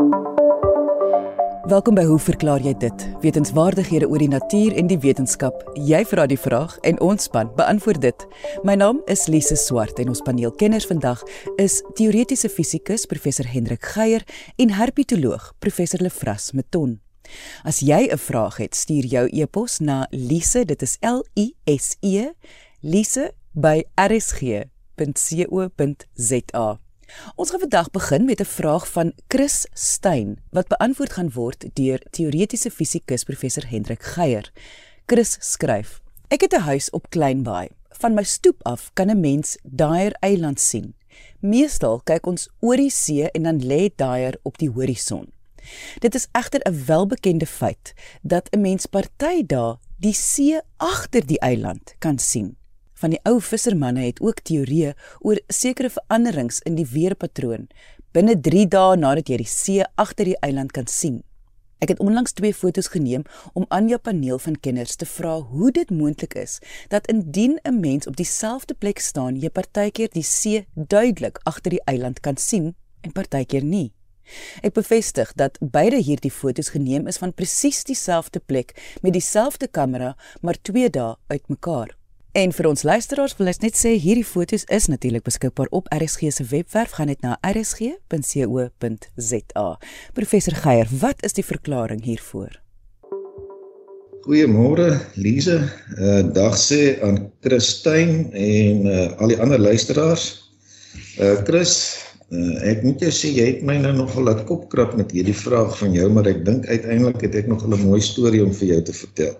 Welkom by Hoe verklaar jy dit? Wetenskapwaardighede oor die natuur en die wetenskap. Jy vra die vraag en ons span beantwoord dit. My naam is Lise Swart en ons paneelkenners vandag is teoretiese fisikus professor Hendrik Geier en herpetoloog professor Lefras Meton. As jy 'n vraag het, stuur jou e-pos na lise, dit is L I S E, lise by rsg.co.za. Ons gaan vandag begin met 'n vraag van Chris Stein wat beantwoord gaan word deur teoretiese fisikus professor Hendrik Geier. Chris skryf: Ek het 'n huis op Kleinbaai. Van my stoep af kan 'n mens Daier Eiland sien. Meestal kyk ons oor die see en dan lê Daier op die horison. Dit is egter 'n welbekende feit dat 'n mens party dae die see agter die eiland kan sien van die ou vissermanne het ook teorieë oor sekere veranderings in die weerpatroon binne 3 dae nadat jy die see agter die eiland kan sien. Ek het onlangs twee fotos geneem om aan jou paneel van kenners te vra hoe dit moontlik is dat indien 'n mens op dieselfde plek staan, jy partykeer die see duidelik agter die eiland kan sien en partykeer nie. Ek bevestig dat beide hierdie fotos geneem is van presies dieselfde plek met dieselfde kamera, maar 2 dae uitmekaar. En vir ons luisteraars wil ek net sê hierdie foto's is natuurlik beskikbaar op RSG se webwerf gaan net na rsg.co.za. Professor Geier, wat is die verklaring hiervoor? Goeiemôre Lize. Uh dag sê aan Christyn en uh al die ander luisteraars. Uh Chris, uh, ek moet jou sê jy het my nou nogal laat kopkrap met hierdie vraag van jou, maar ek dink uiteindelik het ek nog 'n mooi storie om vir jou te vertel.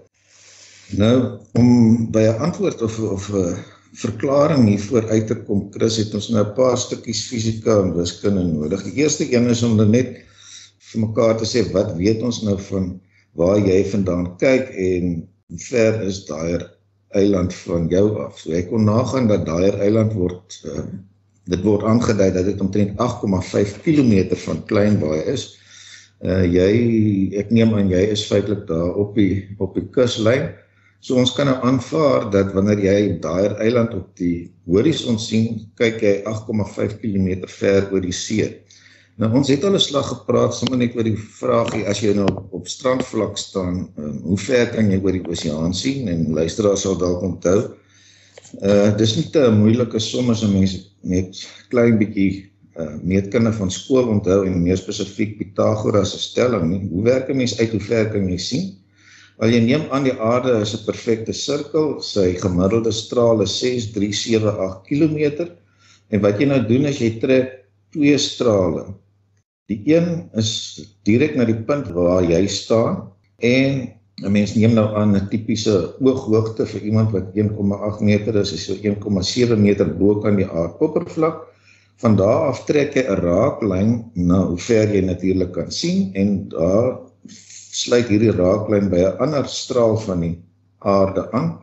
Nou om by 'n antwoord of of 'n verklaring hiervoor uit te kom, Chris, het ons nou 'n paar stukkies fisika en wiskunde nodig. Die eerste een is om net vir mekaar te sê wat weet ons nou van waar jy vandaan kyk en ver is daai eiland van jou af. So ek kon nagaan dat daai eiland word uh, dit word aangedui dat dit omtrent 8,5 km van Kleinbaai is. Uh jy ek neem aan jy is feitelik daar op die op die kuslyn. So ons kan nou aanvaar dat wanneer jy daai eiland op die horison sien, kyk jy 8,5 km ver oor die see. Nou ons het al 'n slag gepraat sommer net oor die vraagie as jy nou op strandvlak staan, um, hoe ver kan jy oor die oseaan sien en luisteraars sal dalk onthou. Uh dis nie te moeilike somme as mense net klein bietjie uh meetkunde van skool onthou en meer spesifiek Pythagoras se stelling nie. Hoe werk 'n mens uit hoe ver kan jy sien? Al jy neem aan die aarde is 'n perfekte sirkel, sy gemiddelde straal is 6378 km. En wat jy nou doen is jy trek twee strale. Die een is direk na die punt waar jy staan en 'n mens neem nou aan 'n tipiese ooghoogte vir iemand wat 1,8 meter is, is so 1,7 meter bo kan die aardoppervlak. Van daar af trek jy 'n raaklyn na hoe ver jy natuurlik kan sien en daar sluit hierdie raaklyn by 'n ander straal van die aarde aan.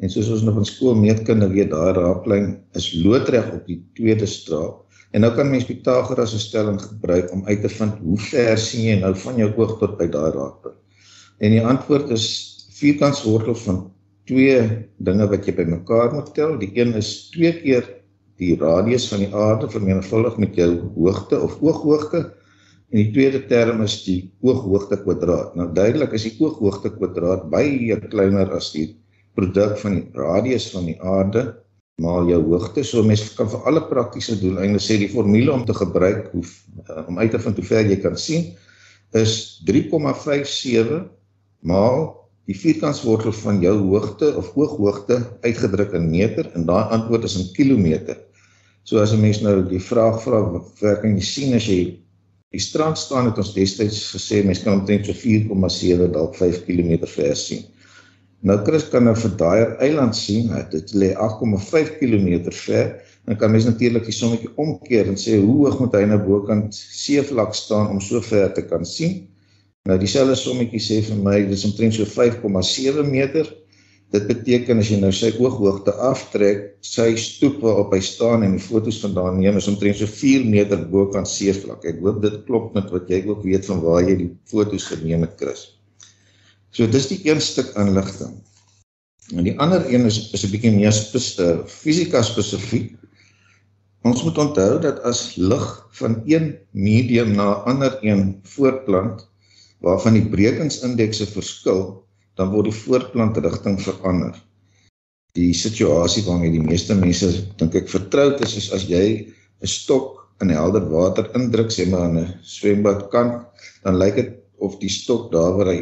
En soos ons nog in skool meetkunde weet, daai raaklyn is loodreg op die tweede straal. En nou kan mens Pythagoras se stelling gebruik om uit te vind hoe ver sien jy nou van jou oog tot by daai raaklyn. En die antwoord is vierkantswortel van twee dinge wat jy bymekaar moet tel. Die een is 2 keer die radius van die aarde vermenigvuldig met jou hoogte of ooghoogte En die tweede term is die ooghoogte kwadraat. Nou duidelik is die ooghoogte kwadraat baie kleiner as die produk van die radius van die aarde maal jou hoogte. So mense kan vir alle praktiese doeleindes sê die formule om te gebruik hoe uh, om uit te vind hoe ver jy kan sien is 3,57 maal die vierkantswortel van jou hoogte of ooghoogte uitgedruk in meter en daai antwoord is in kilometer. So as 'n mens nou die vraag vra, waar kan jy sien as jy Die strand staan het ons destyds gesê mense kan omtrent so 4,7 dalk 5 km ver sien. Nou Chris kan nou vir daai eiland sien, dit lê 8,5 km ver. Dan kan mens natuurlik die sommetjie omkeer en sê hoe hoog moet hy nou bokant seevlak staan om so ver te kan sien? Nou dieselfde sommetjie sê vir my dis omtrent so 5,7 meter. Dit beteken as jy nou sy ooghoogte aftrek, sy stoep waarop hy staan en die fotos vandaan neem is omtrent so 4 meter bo kan seevlak. Ek hoop dit klop met wat jy ook weet van waar jy die fotos geneem het, Chris. So dis die een stuk inligting. En die ander een is is 'n bietjie meer spesifiek, fisika spesifiek. Ons moet onthou dat as lig van een medium na 'n ander een voortplant waarvan die brekingsindekse verskil, dan word die voortplantrigting verander. Die situasie waarmee die meeste mense dink ek vertroud is is as jy 'n stok in helder water indruk sê maar in 'n swembad kant, dan lyk dit of die stok daar waar hy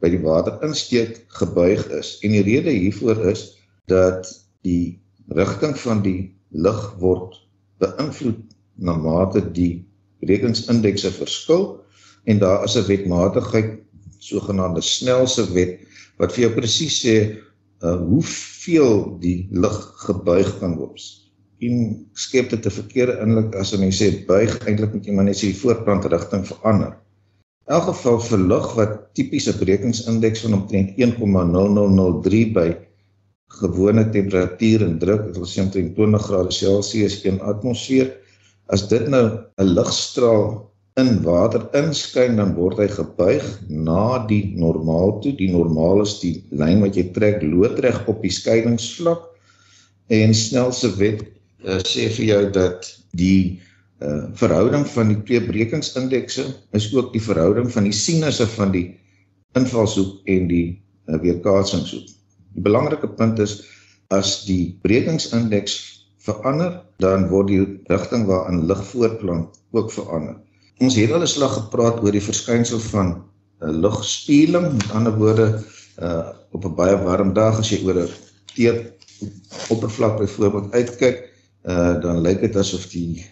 by die water insteek gebuig is. En die rede hiervoor is dat die rigting van die lig word beïnvloed na mate die berekingsindekse verskil en daar is 'n wetmatigheid sogenaamde snelse wet wat vir jou presies sê uh, hoeveel die lig gebuig kan word. En skep dit 'n verkeerde indruk as jy sê buig eintlik moet jy maar net sê die voorplant rigting verander. In elk geval vir lig wat tipiese berekingsindeks van omtrent 1,0003 by gewone temperatuur en druk, dit wil sê omtrent 20 grade Celsius in atmosfeer, as dit nou 'n ligstraal in water inskyn, dan word hy gebuig na die normaal toe. Die normaal is die lyn wat jy trek loodreg op die skeidingsvlak. En snelse wet uh, sê vir jou dat die uh verhouding van die twee brekingsindekse is ook die verhouding van die sinusse van die invalshoek en die uh, weerkaatsingshoek. Die belangrike punt is as die brekingsindeks verander, dan word die rigting waarin lig voortplant ook verander. Ons het al 'n slag gepraat oor die verskynsel van uh, lugspieeling, met ander woorde uh op 'n baie warm dag as jy oor 'n teer oppervlak byvoorbeeld uitkyk, uh dan lyk dit asof die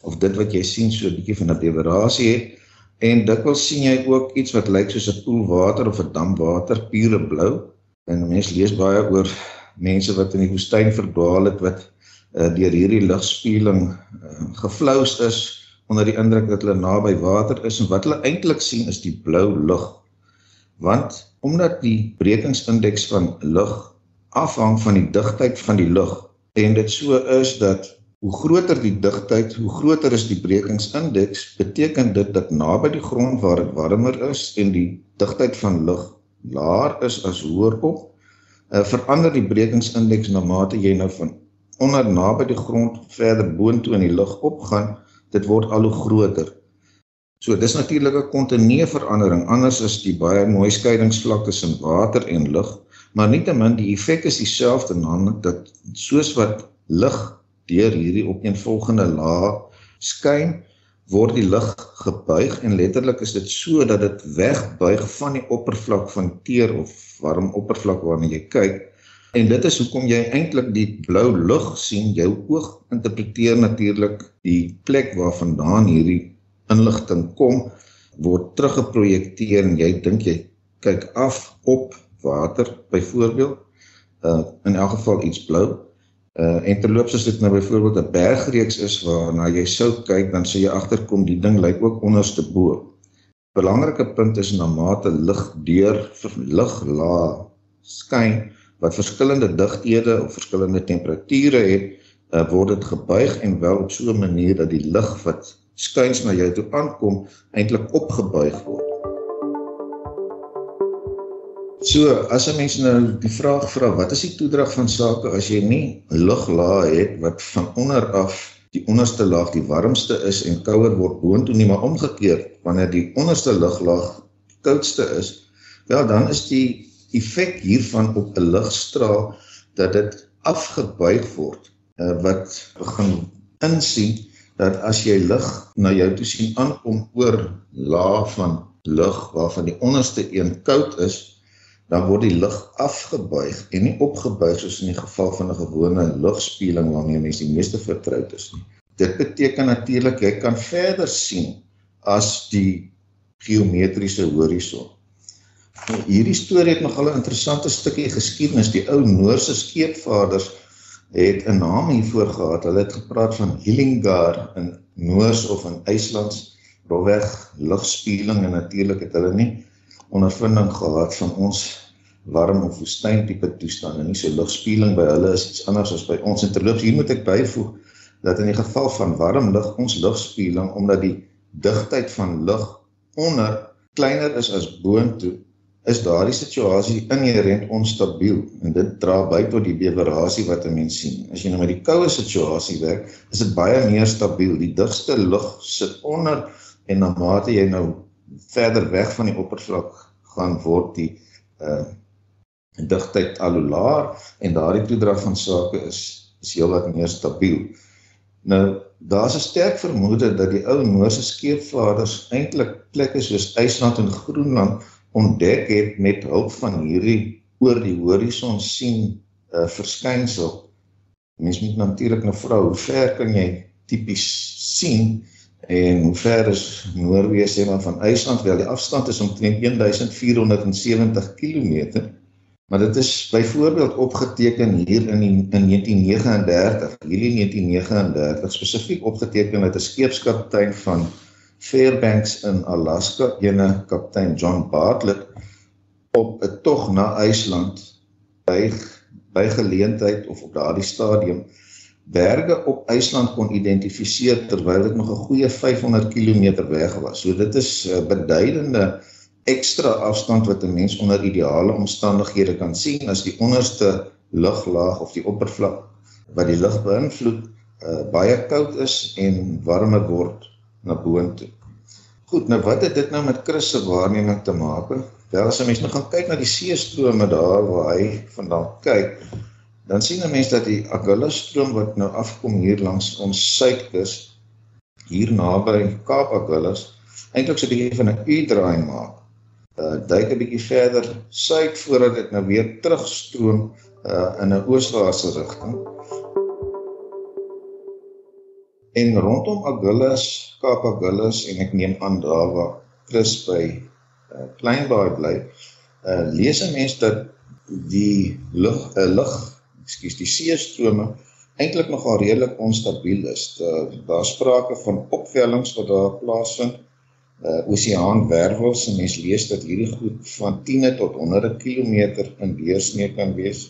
of dit wat jy sien so 'n bietjie van 'n deviasie het. En dikwels sien jy ook iets wat lyk soos 'n poel water of 'n dam water pure blou en mense lees baie oor mense wat in die woestyn verdwaal het wat uh, deur hierdie ligspieeling uh, geflous is onder die indruk dat hulle naby water is. En wat hulle eintlik sien is die blou lug. Want omdat die brekingsindeks van lig afhang van die digtheid van die lug en dit so is dat Hoe groter die digtheid, hoe groter is die brekingsindeks, beteken dit dat naby die grond waar dit warmer is en die digtheid van lug laer is as hoër op, uh, verander die brekingsindeks na mate jy nou van onder naby die grond verder boontoe in die lug opgaan, dit word al hoe groter. So dis natuurlik 'n kontinue verandering. Anders is die baie mooi skeidingsvlak tussen water en lug, maar nietemin die effek is dieselfde, naamlik dat soos wat lig deur hierdie opeenvolgende laag skyn word die lig gebuig en letterlik is dit so dat dit wegbuig van die oppervlak van teer of warm oppervlak waarna jy kyk en dit is hoekom jy eintlik die blou lig sien jou oog interpreteer natuurlik die plek waarvandaan hierdie inligting kom word teruggeprojekteer en jy dink jy kyk af op water byvoorbeeld uh, in elk geval iets blou Uh en terloops as dit nou byvoorbeeld 'n bergreeks is waarna jy sou kyk, dan sou jy agterkom die ding lyk ook onderste bo. Belangrike punt is na mate lig deur lig laag skyn wat verskillende digthede of verskillende temperature het, uh, word dit gebuig en wel op so 'n manier dat die lig wat skuins na jou toe aankom eintlik opgebuig word. So, as 'n mens nou die vraag vra, wat is die toedrag van sake as jy nie luglaag het wat van onder af die onderste laag die warmste is en kouer word boontoe nie, maar omgekeerd, wanneer die onderste luglaag koudste is, wel dan is die effek hiervan op 'n ligstraal dat dit afgebuig word, uh, wat begin insien dat as jy lig na jou toe sien aankom oor laag van lug waarvan die onderste een koud is, dan word die lig afgebuig en nie opgebuig soos in die geval van 'n gewone lugspieeling waarmee mense die meeste vertroud is nie. Dit beteken natuurlik jy kan verder sien as die geometriese horison. Hierdie storie het nogal 'n interessante stukkie geskiedenis. Die ou Noorse skeepvaarders het 'n naam hiervoor gehad. Hulle het gepraat van Hillingar in Noors of in IJslands, rowweg lugspieeling en natuurlik het hulle nie ondervinding gehad van ons warm of woestyn tipe toestande nie so lugspieeling by hulle is iets anders as by ons en terloops hier moet ek byvoeg dat in die geval van warm lug ons lugspieeling omdat die digtheid van lug onder kleiner is as boontoe is daardie situasie inherënt onstabiel en dit dra by tot die beverasie wat 'n mens sien. As jy nou met die koue situasie werk, is dit baie meer stabiel. Die digste lug sit onder en na mate jy nou verder weg van die oppervlak gaan word die uh digtheid al hoe laer en daardie toedrag van sake is is heelwat meer stabiel. Nou daar's 'n sterk vermoede dat die ou Noorse skeepvaarders eintlik plekke soos IJsland en Groenland ontdek het met hulp van hierdie oor die horison sien uh, verskynsel. Mens moet natuurlik nou vra hoe ver kan jy tipies sien? En hoe ver is Noorwe sê maar van IJsland? Wel die afstand is omtrent 1470 km Maar dit is byvoorbeeld opgeteken hier in die, in 1939, Julie 1939 spesifiek opgeteken met 'n skeepskaptein van Fairbanks in Alaska, ene kaptein John Bartlett op 'n tog na IJsland by by geleentheid of op daardie stadium berge op IJsland kon identifiseer terwyl dit nog 'n goeie 500 km weg was. So dit is 'n beduidende ekstra afstand wat 'n mens onder ideale omstandighede kan sien as die onderste luglaag of die oppervlak wat die lug beïnvloed uh, baie koud is en warmer word na boontoe. Goed, nou wat het dit nou met Chris se waarneming te maak? Wel as 'n mens nou gaan kyk na die seestrome daar waar hy vandaan kyk, dan sien 'n mens dat die Agulhas stroom wat nou afkom hier langs ons suidkus hier naby Kaap Agulhas eintlik so 'n bietjie van 'n U-draai maak uh duik 'n bietjie verder suid voordat dit nou weer terugstroom uh in 'n ooswaartse rigting. En rondom Agulhas, Kaap Agulhas en ek neem aan daar waar Chris by uh Kleinbaai bly, uh lees 'n mens dat die lug 'n uh, lug, ekskuus, die seestrome eintlik nogal redelik onstabiel is. Daar sprake van opwellings wat daar plaasvind uh, oseaanwervels en mens lees dat hierdie goed van 10 tot 100 km in deursnee kan wees.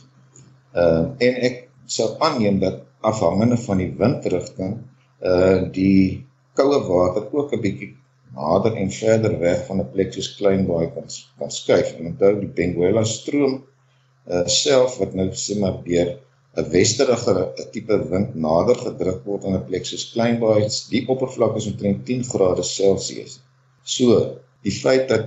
Uh en ek sal aanneem dat afhangende van die windrigting uh die koue water ook 'n bietjie nader en verder weg van 'n plek soos Kleinbaai kan kan skuif. En onthou die Benguela stroom uh self wat nou sê maar deur 'n westerige tipe wind nader gedruk word aan 'n plek soos Kleinbaai, die oppervlak is omtrent 10 grade Celsius. So, die feit dat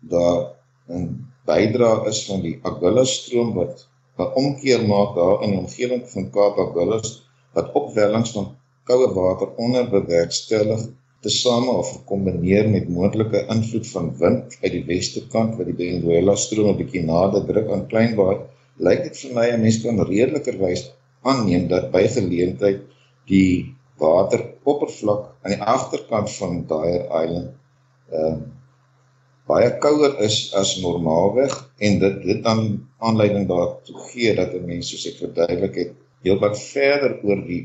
daar 'n bydra is van die Agulhas stroom wat 'n omkeer maak daar in die omgewing van Kaap Agulhas wat opwellings van koue water onder bewerkstellig tesame of gekombineer met moontlike invloed van wind uit die weste kant wat die Benguela stroom 'n bietjie nader druk aan Kleinbaai, lyk dit vir my 'n mens kan redelikerwys aanneem dat by geleentheid die wateroppervlak aan die agterkant van Dyer Island uh, baie kouer is as normaalweg en dit dit dan aanleiding daartoe gee dat 'n mens soos ek verduidelik het heelwat verder oor die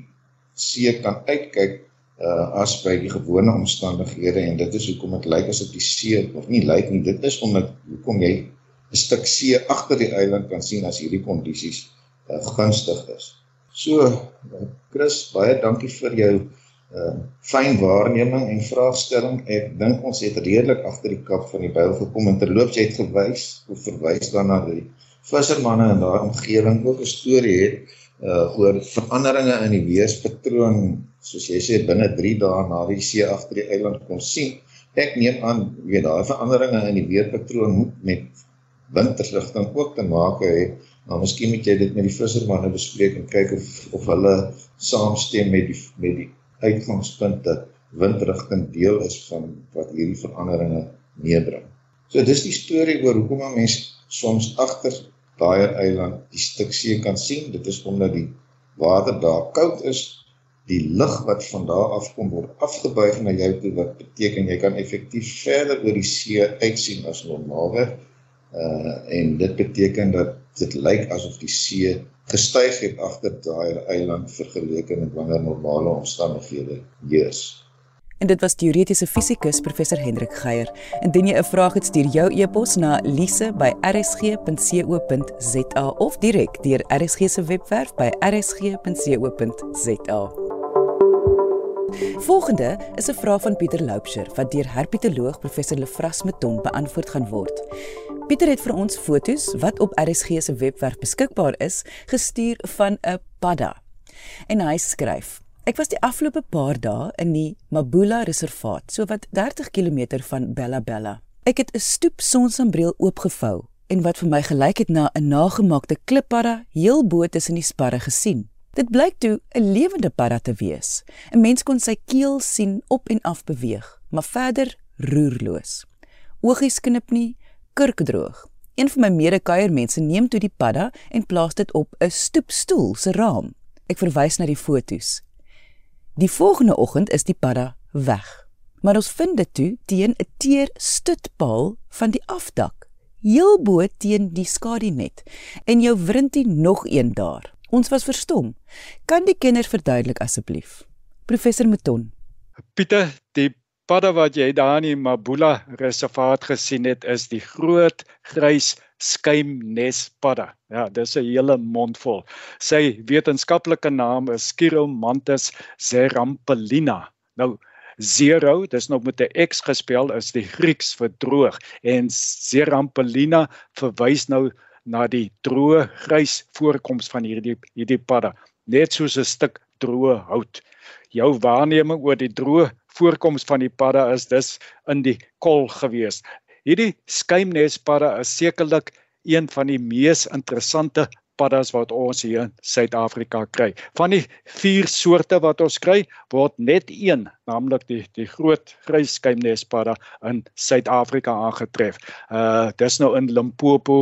see kan uitkyk uh, as by die gewone omstandighede en dit is hoekom dit lyk asof die see of nie lyk nie dit is omdat hoekom jy 'n stuk see agter die eiland kan sien as hierdie kondisies uh, gunstig is. So Chris, baie dankie vir jou uh fyn waarneming en vraagstelling. Ek dink ons het redelik agter die kap van die byl gekom en terloops het gewys of verwys daarna dat die vissermanne in daai omgewing ook 'n storie het uh oor veranderinge in die weerspatroon soos jy sê binne 3 dae na die see agter die eiland kon sien. Ek neem aan, weet daai veranderinge in die weerpatroon moet met windrigting ook te maak hê. Maar miskien moet jy dit met die vissermanne bespreek en kyk of of hulle saamstem met die met die uitgangspunt dat windrigting deel is van wat hierdie veranderinge meebring. So dis die storie oor hoekom 'n mens soms agter daai eiland die stuk see kan sien. Dit is omdat die water daar koud is. Die lug wat van daar af kom word afgebuig na jou toe wat beteken jy kan effektief verder oor die see uitsien as normaalweg. Uh en dit beteken dat dit lyk asof die see gestyg het agter daai eiland vergeleke met wanneer normale omstandighede heers. En dit was teoretiese fisikus professor Hendrik Geier. Indien jy 'n vraag het, stuur jou e-pos na lise@rsg.co.za of direk deur RSG se webwerf by rsg.co.za. Volgende is 'n vraag van Pieter Loupsher wat deur herpetoloog professor Lefras Meton beantwoord gaan word. Pieter het vir ons fotos wat op RSG se webwerf beskikbaar is, gestuur van 'n padda. En hy skryf: Ek was die afgelope paar dae in die Mabula Reservaat, so wat 30 km van Bella Bella. Ek het 'n stoep sonsambreel oopgevou en wat vir my gelyk het na 'n nagemaakte klippadda heel bo tussen die sparre gesien. Dit blyk toe 'n lewende padda te wees. 'n Mens kon sy keel sien op en af beweeg, maar verder roerloos. Oogies knip nie, kurkdroog. Een van my medekuiermense neem toe die padda en plaas dit op 'n stoepstoel se raam. Ek verwys na die fotos. Die volgende oggend is die padda weg. Maar ons vind dit toe teen 'n teer stutpaal van die afdak, heel bo teen die skadinet. En jou wrintie nog een daar. Ons was verstom. Kan die kinders verduidelik asseblief? Professor Mouton. Pieter, die padda wat jy daar in die Mabula reservaat gesien het, is die groot grys skuimnespadda. Ja, dis 'n hele mond vol. Sy wetenskaplike naam is Chiromantis zerampelina. Nou Zero, dis nog met 'n X gespel, is die Grieks vir droog en Zerampelina verwys nou na die droë grys voorkoms van hierdie hierdie padda, net soos 'n stuk droë hout. Jou waarneming oor die droë voorkoms van die padda is dus in die kol gewees. Hierdie skuimnespadda is sekerlik een van die mees interessante paddas wat ons hier in Suid-Afrika kry. Van die vier soorte wat ons kry, word net een, naamlik die die groot grys skuimnespadda in Suid-Afrika aangetref. Uh dis nou in Limpopo,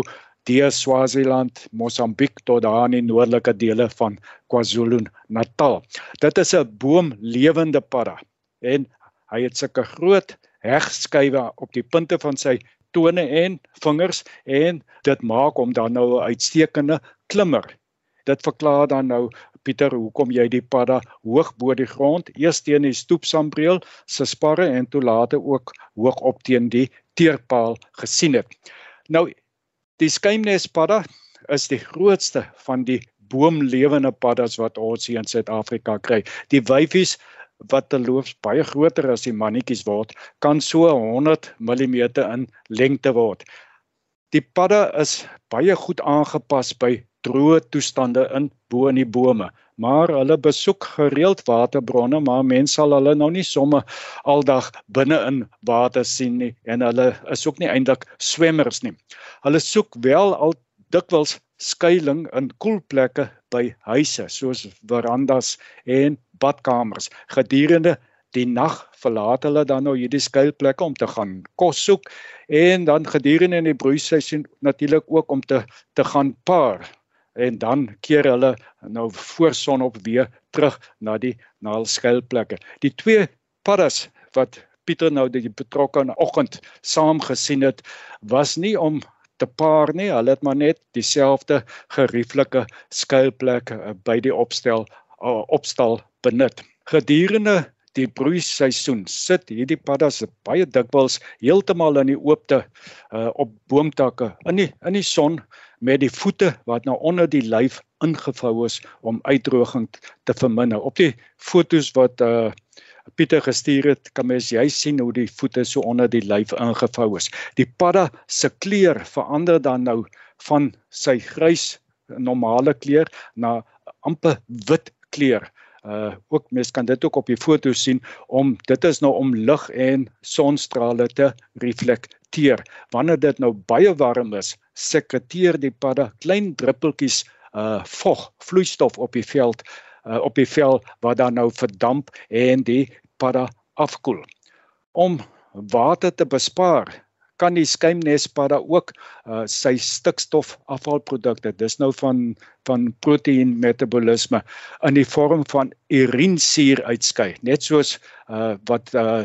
deur Swaziland, Mosambiek tot daar in die noordelike dele van KwaZulu-Natal. Dit is 'n boomlewende padda en hy het sulke groot hegskywe op die punte van sy tone en vingers en dit maak hom dan nou 'n uitstekende klimmer. Dit verklaar dan nou Pieter, hoekom jy die padda hoog bo die grond, eers teen die stoepsambreel se sparre en toe later ook hoog op teen die teerpaal gesien het. Nou Die skuimnespadda is die grootste van die boomlewende paddas wat ons hier in Suid-Afrika kry. Die wyfies wat terloops baie groter as die mannetjies word, kan so 100 mm in lengte word. Die padda is baie goed aangepas by droë toestande in bo in die bome, maar hulle besoek gereeld waterbronne, maar mense sal hulle nou nie somme aldag binne in water sien nie en hulle is ook nie eintlik swemmers nie. Hulle soek wel al dikwels skuilings in koel plekke by huise soos verandas en badkamers. Gedurende die nag verlaat hulle dan nou hierdie skuilplekke om te gaan kos soek en dan gedurende die broeiseisoen natuurlik ook om te te gaan paar en dan keer hulle nou voor sonop weer terug na die na hul skuilplekke. Die twee paddas wat Pieter nou die betrokke in oggend saam gesien het, was nie om te paar nie, hulle het maar net dieselfde gerieflike skuilplek eh, by die opstel opstal benut. Gedurende die broeiseisoen sit hierdie paddas baie dikwels heeltemal in die oopte uh, op boomtakke in die in die son met die voete wat nou onder die lyf ingevou is om uitdroging te verminder. Op die fotos wat uh Pieter gestuur het, kan mens jy sien hoe die voete so onder die lyf ingevou is. Die padda se kleur verander dan nou van sy grys normale kleur na amper wit kleur uh ook mens kan dit ook op die foto sien om dit is nou om lig en sonstrale te reflekteer. Wanneer dit nou baie warm is, sekreteer die padda klein druppeltjies uh vog, vloeistof op die veld uh op die vel wat dan nou verdamp en die padda afkoel. Om water te bespaar, kan die skuimnespadda ook uh, sy stikstof afvalprodukte dis nou van van proteïen metabolisme in die vorm van urinesuur uitskei net soos uh, wat uh,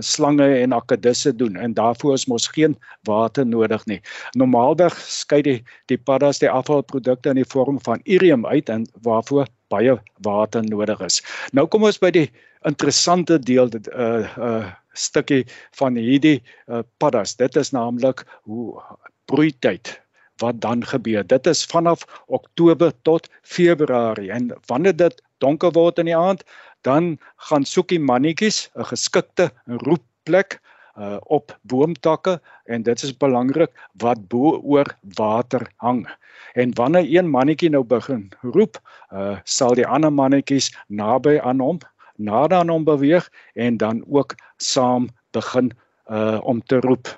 slange en akedisse doen en daarvoor is mos geen water nodig nie. Normaalweg skei die die paddas die afvalprodukte in die vorm van urium uit en waarvoor baie water nodig is. Nou kom ons by die interessante deel dit uh uh stukkie van hierdie uh, paddas. Dit is naamlik hoe broeityd wat dan gebeur. Dit is vanaf Oktober tot Februarie en wanneer dit donker word in die aand, dan gaan soek die mannetjies 'n geskikte roepplek uh op boomtakke en dit is belangrik wat bo oor water hang. En wanneer een mannetjie nou begin roep, uh sal die ander mannetjies naby aan hom, nader aan hom beweeg en dan ook saam begin uh om te roep.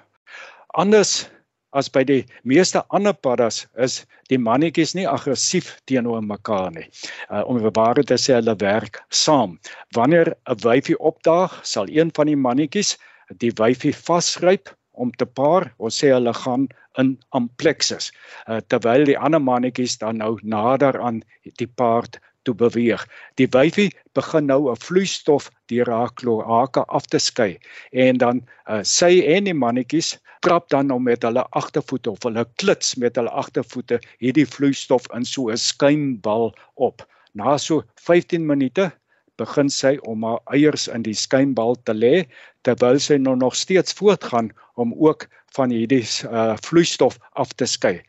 Anders as by die meeste ander paddas is die mannetjies nie aggressief teenoor mekaar nie. Uh om ware te sê hulle werk saam. Wanneer 'n wyfie opdaag, sal een van die mannetjies die wyfie vasgryp om te paar. Ons sê hulle gaan in amplexus. Uh terwyl die ander mannetjies dan nou nader aan die paard toe beweeg. Die wyfie begin nou 'n vloeistof deur haar kloake af te skei en dan uh, sy en die mannetjies trap dan nou met hulle agtervoete of hulle klits met hulle agtervoete hierdie vloeistof in so 'n skuimbal op. Na so 15 minute begin sy om haar eiers in die skuimbal te lê terwyl sy nou nog steeds voortgaan om ook van hierdie uh, vloeistof af te skei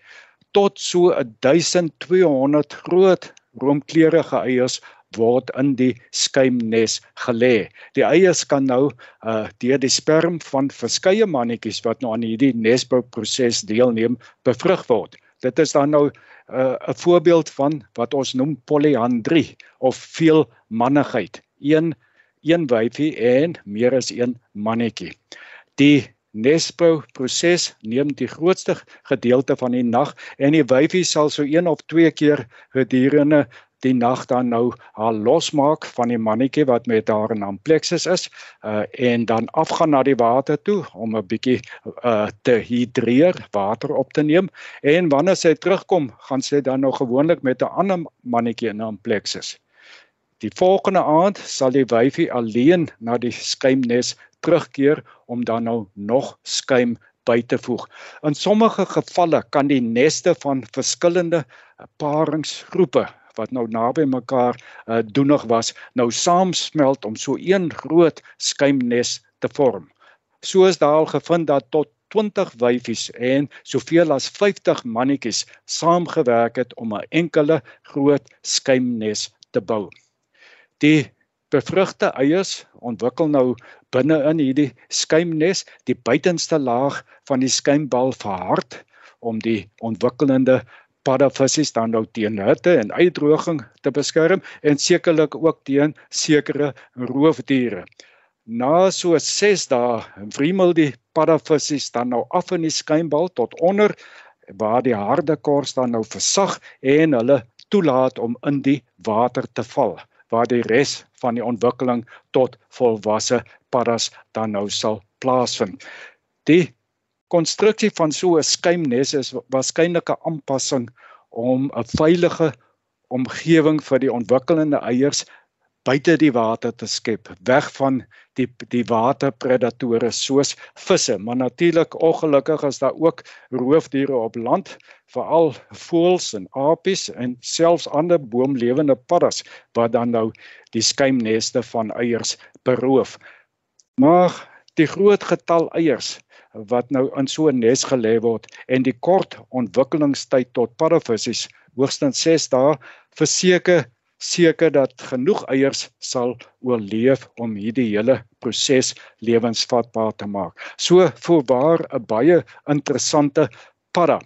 tot so 1200 groot roomkleurige eiers word in die skuimnes gelê. Die eiers kan nou uh deur die sperm van verskeie mannetjies wat nou aan hierdie nesbouproses deelneem bevrug word. Dit is dan nou 'n uh, voorbeeld van wat ons noem polyandrie of veelmannigheid. Een een wyfie en meer as een mannetjie. Die Nesbou proses neem die grootste gedeelte van die nag en die wyfie sal so een of twee keer gedurende die nag dan nou haar losmaak van die mannetjie wat met haar in amplexus is uh, en dan afgaan na die water toe om 'n bietjie uh, te hidreer, water op te neem en wanneer sy terugkom, gaan sy dan nou gewoonlik met 'n ander mannetjie in amplexus. Die volgende aand sal die wyfie alleen na die skuimnes terugkeer om dan nou nog skuim by te voeg. In sommige gevalle kan die neste van verskillende paringsgroepe wat nou naby mekaar uh, doenig was, nou saamsmelt om so een groot skuimnes te vorm. So is daar al gevind dat tot 20 wyfies en soveel as 50 mannetjies saamgewerk het om 'n enkele groot skuimnes te bou. Die bevrugte eiers ontwikkel nou binne in hierdie skuimnes die buitenste laag van die skuimbal verhard om die ontwikkelende paddavissies dan nou teen hitte en uitdroging te beskerm en sekerlik ook teen sekere roofdiere. Na so 6 dae wriemel die paddavissies dan nou af in die skuimbal tot onder waar die harde kors dan nou versag en hulle toelaat om in die water te val waar die res van die ontwikkeling tot volwasse paddas dan nou sal plaasvind. Die konstruksie van so 'n skuimnes is waarskynlik 'n aanpassing om 'n veilige omgewing vir die ontwikkelende eiers buite die water te skep, weg van die die waterpredatore soos visse, maar natuurlik ongelukkig is daar ook roofdiere op land, veral voëls en apies en selfs ander boomlewende paddas wat dan nou die skuimneste van eiers beroof. Maar die groot getal eiers wat nou in so 'n nes gelê word en die kort ontwikkelingstyd tot paddavissies hoogstens 6 dae verseker seker dat genoeg eiers sal oorleef om hierdie hele proses lewensvatbaar te maak. So voorwaar 'n baie interessante padda.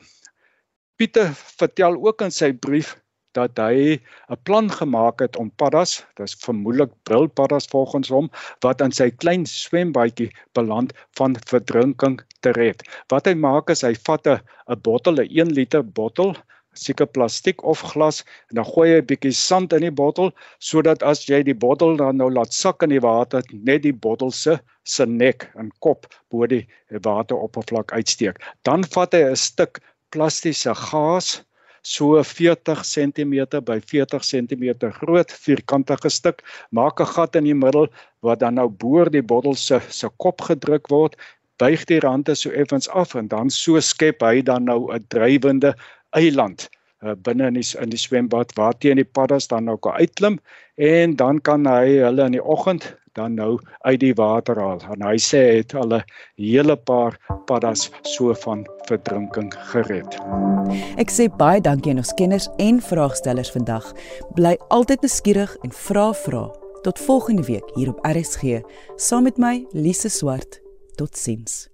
Pieter vertel ook in sy brief dat hy 'n plan gemaak het om paddas, dis vermoedelik brilpaddas volgens hom, wat in sy klein swembadjie beland van verdrinking te red. Wat hy maak is hy vat 'n 'n bottel, 'n 1 liter bottel, seker plastiek of glas en dan gooi hy 'n bietjie sand in die bottel sodat as jy die bottel dan nou laat sak in die water, net die bottel se se nek en kop bo die wateroppervlak uitsteek. Dan vat hy 'n stuk plastiese gaas so 40 cm by 40 cm groot vierkantige stuk maak 'n gat in die middel wat dan nou boor die bottel se se kop gedruk word buig die rande so effens af en dan so skep hy dan nou 'n drywende eiland uh, binne in die in die swembad waar teen die paddas dan nou kan uitklim en dan kan hy hulle in die oggend dan nou uit die water haal. En hy sê hy het al 'n hele paar paddas so van verdrinking gered. Ek sê baie dankie aan ons kenners en vraagstellers vandag. Bly altyd beskierig en vra vra. Tot volgende week hier op RSG saam met my Lise Swart. Totsiens.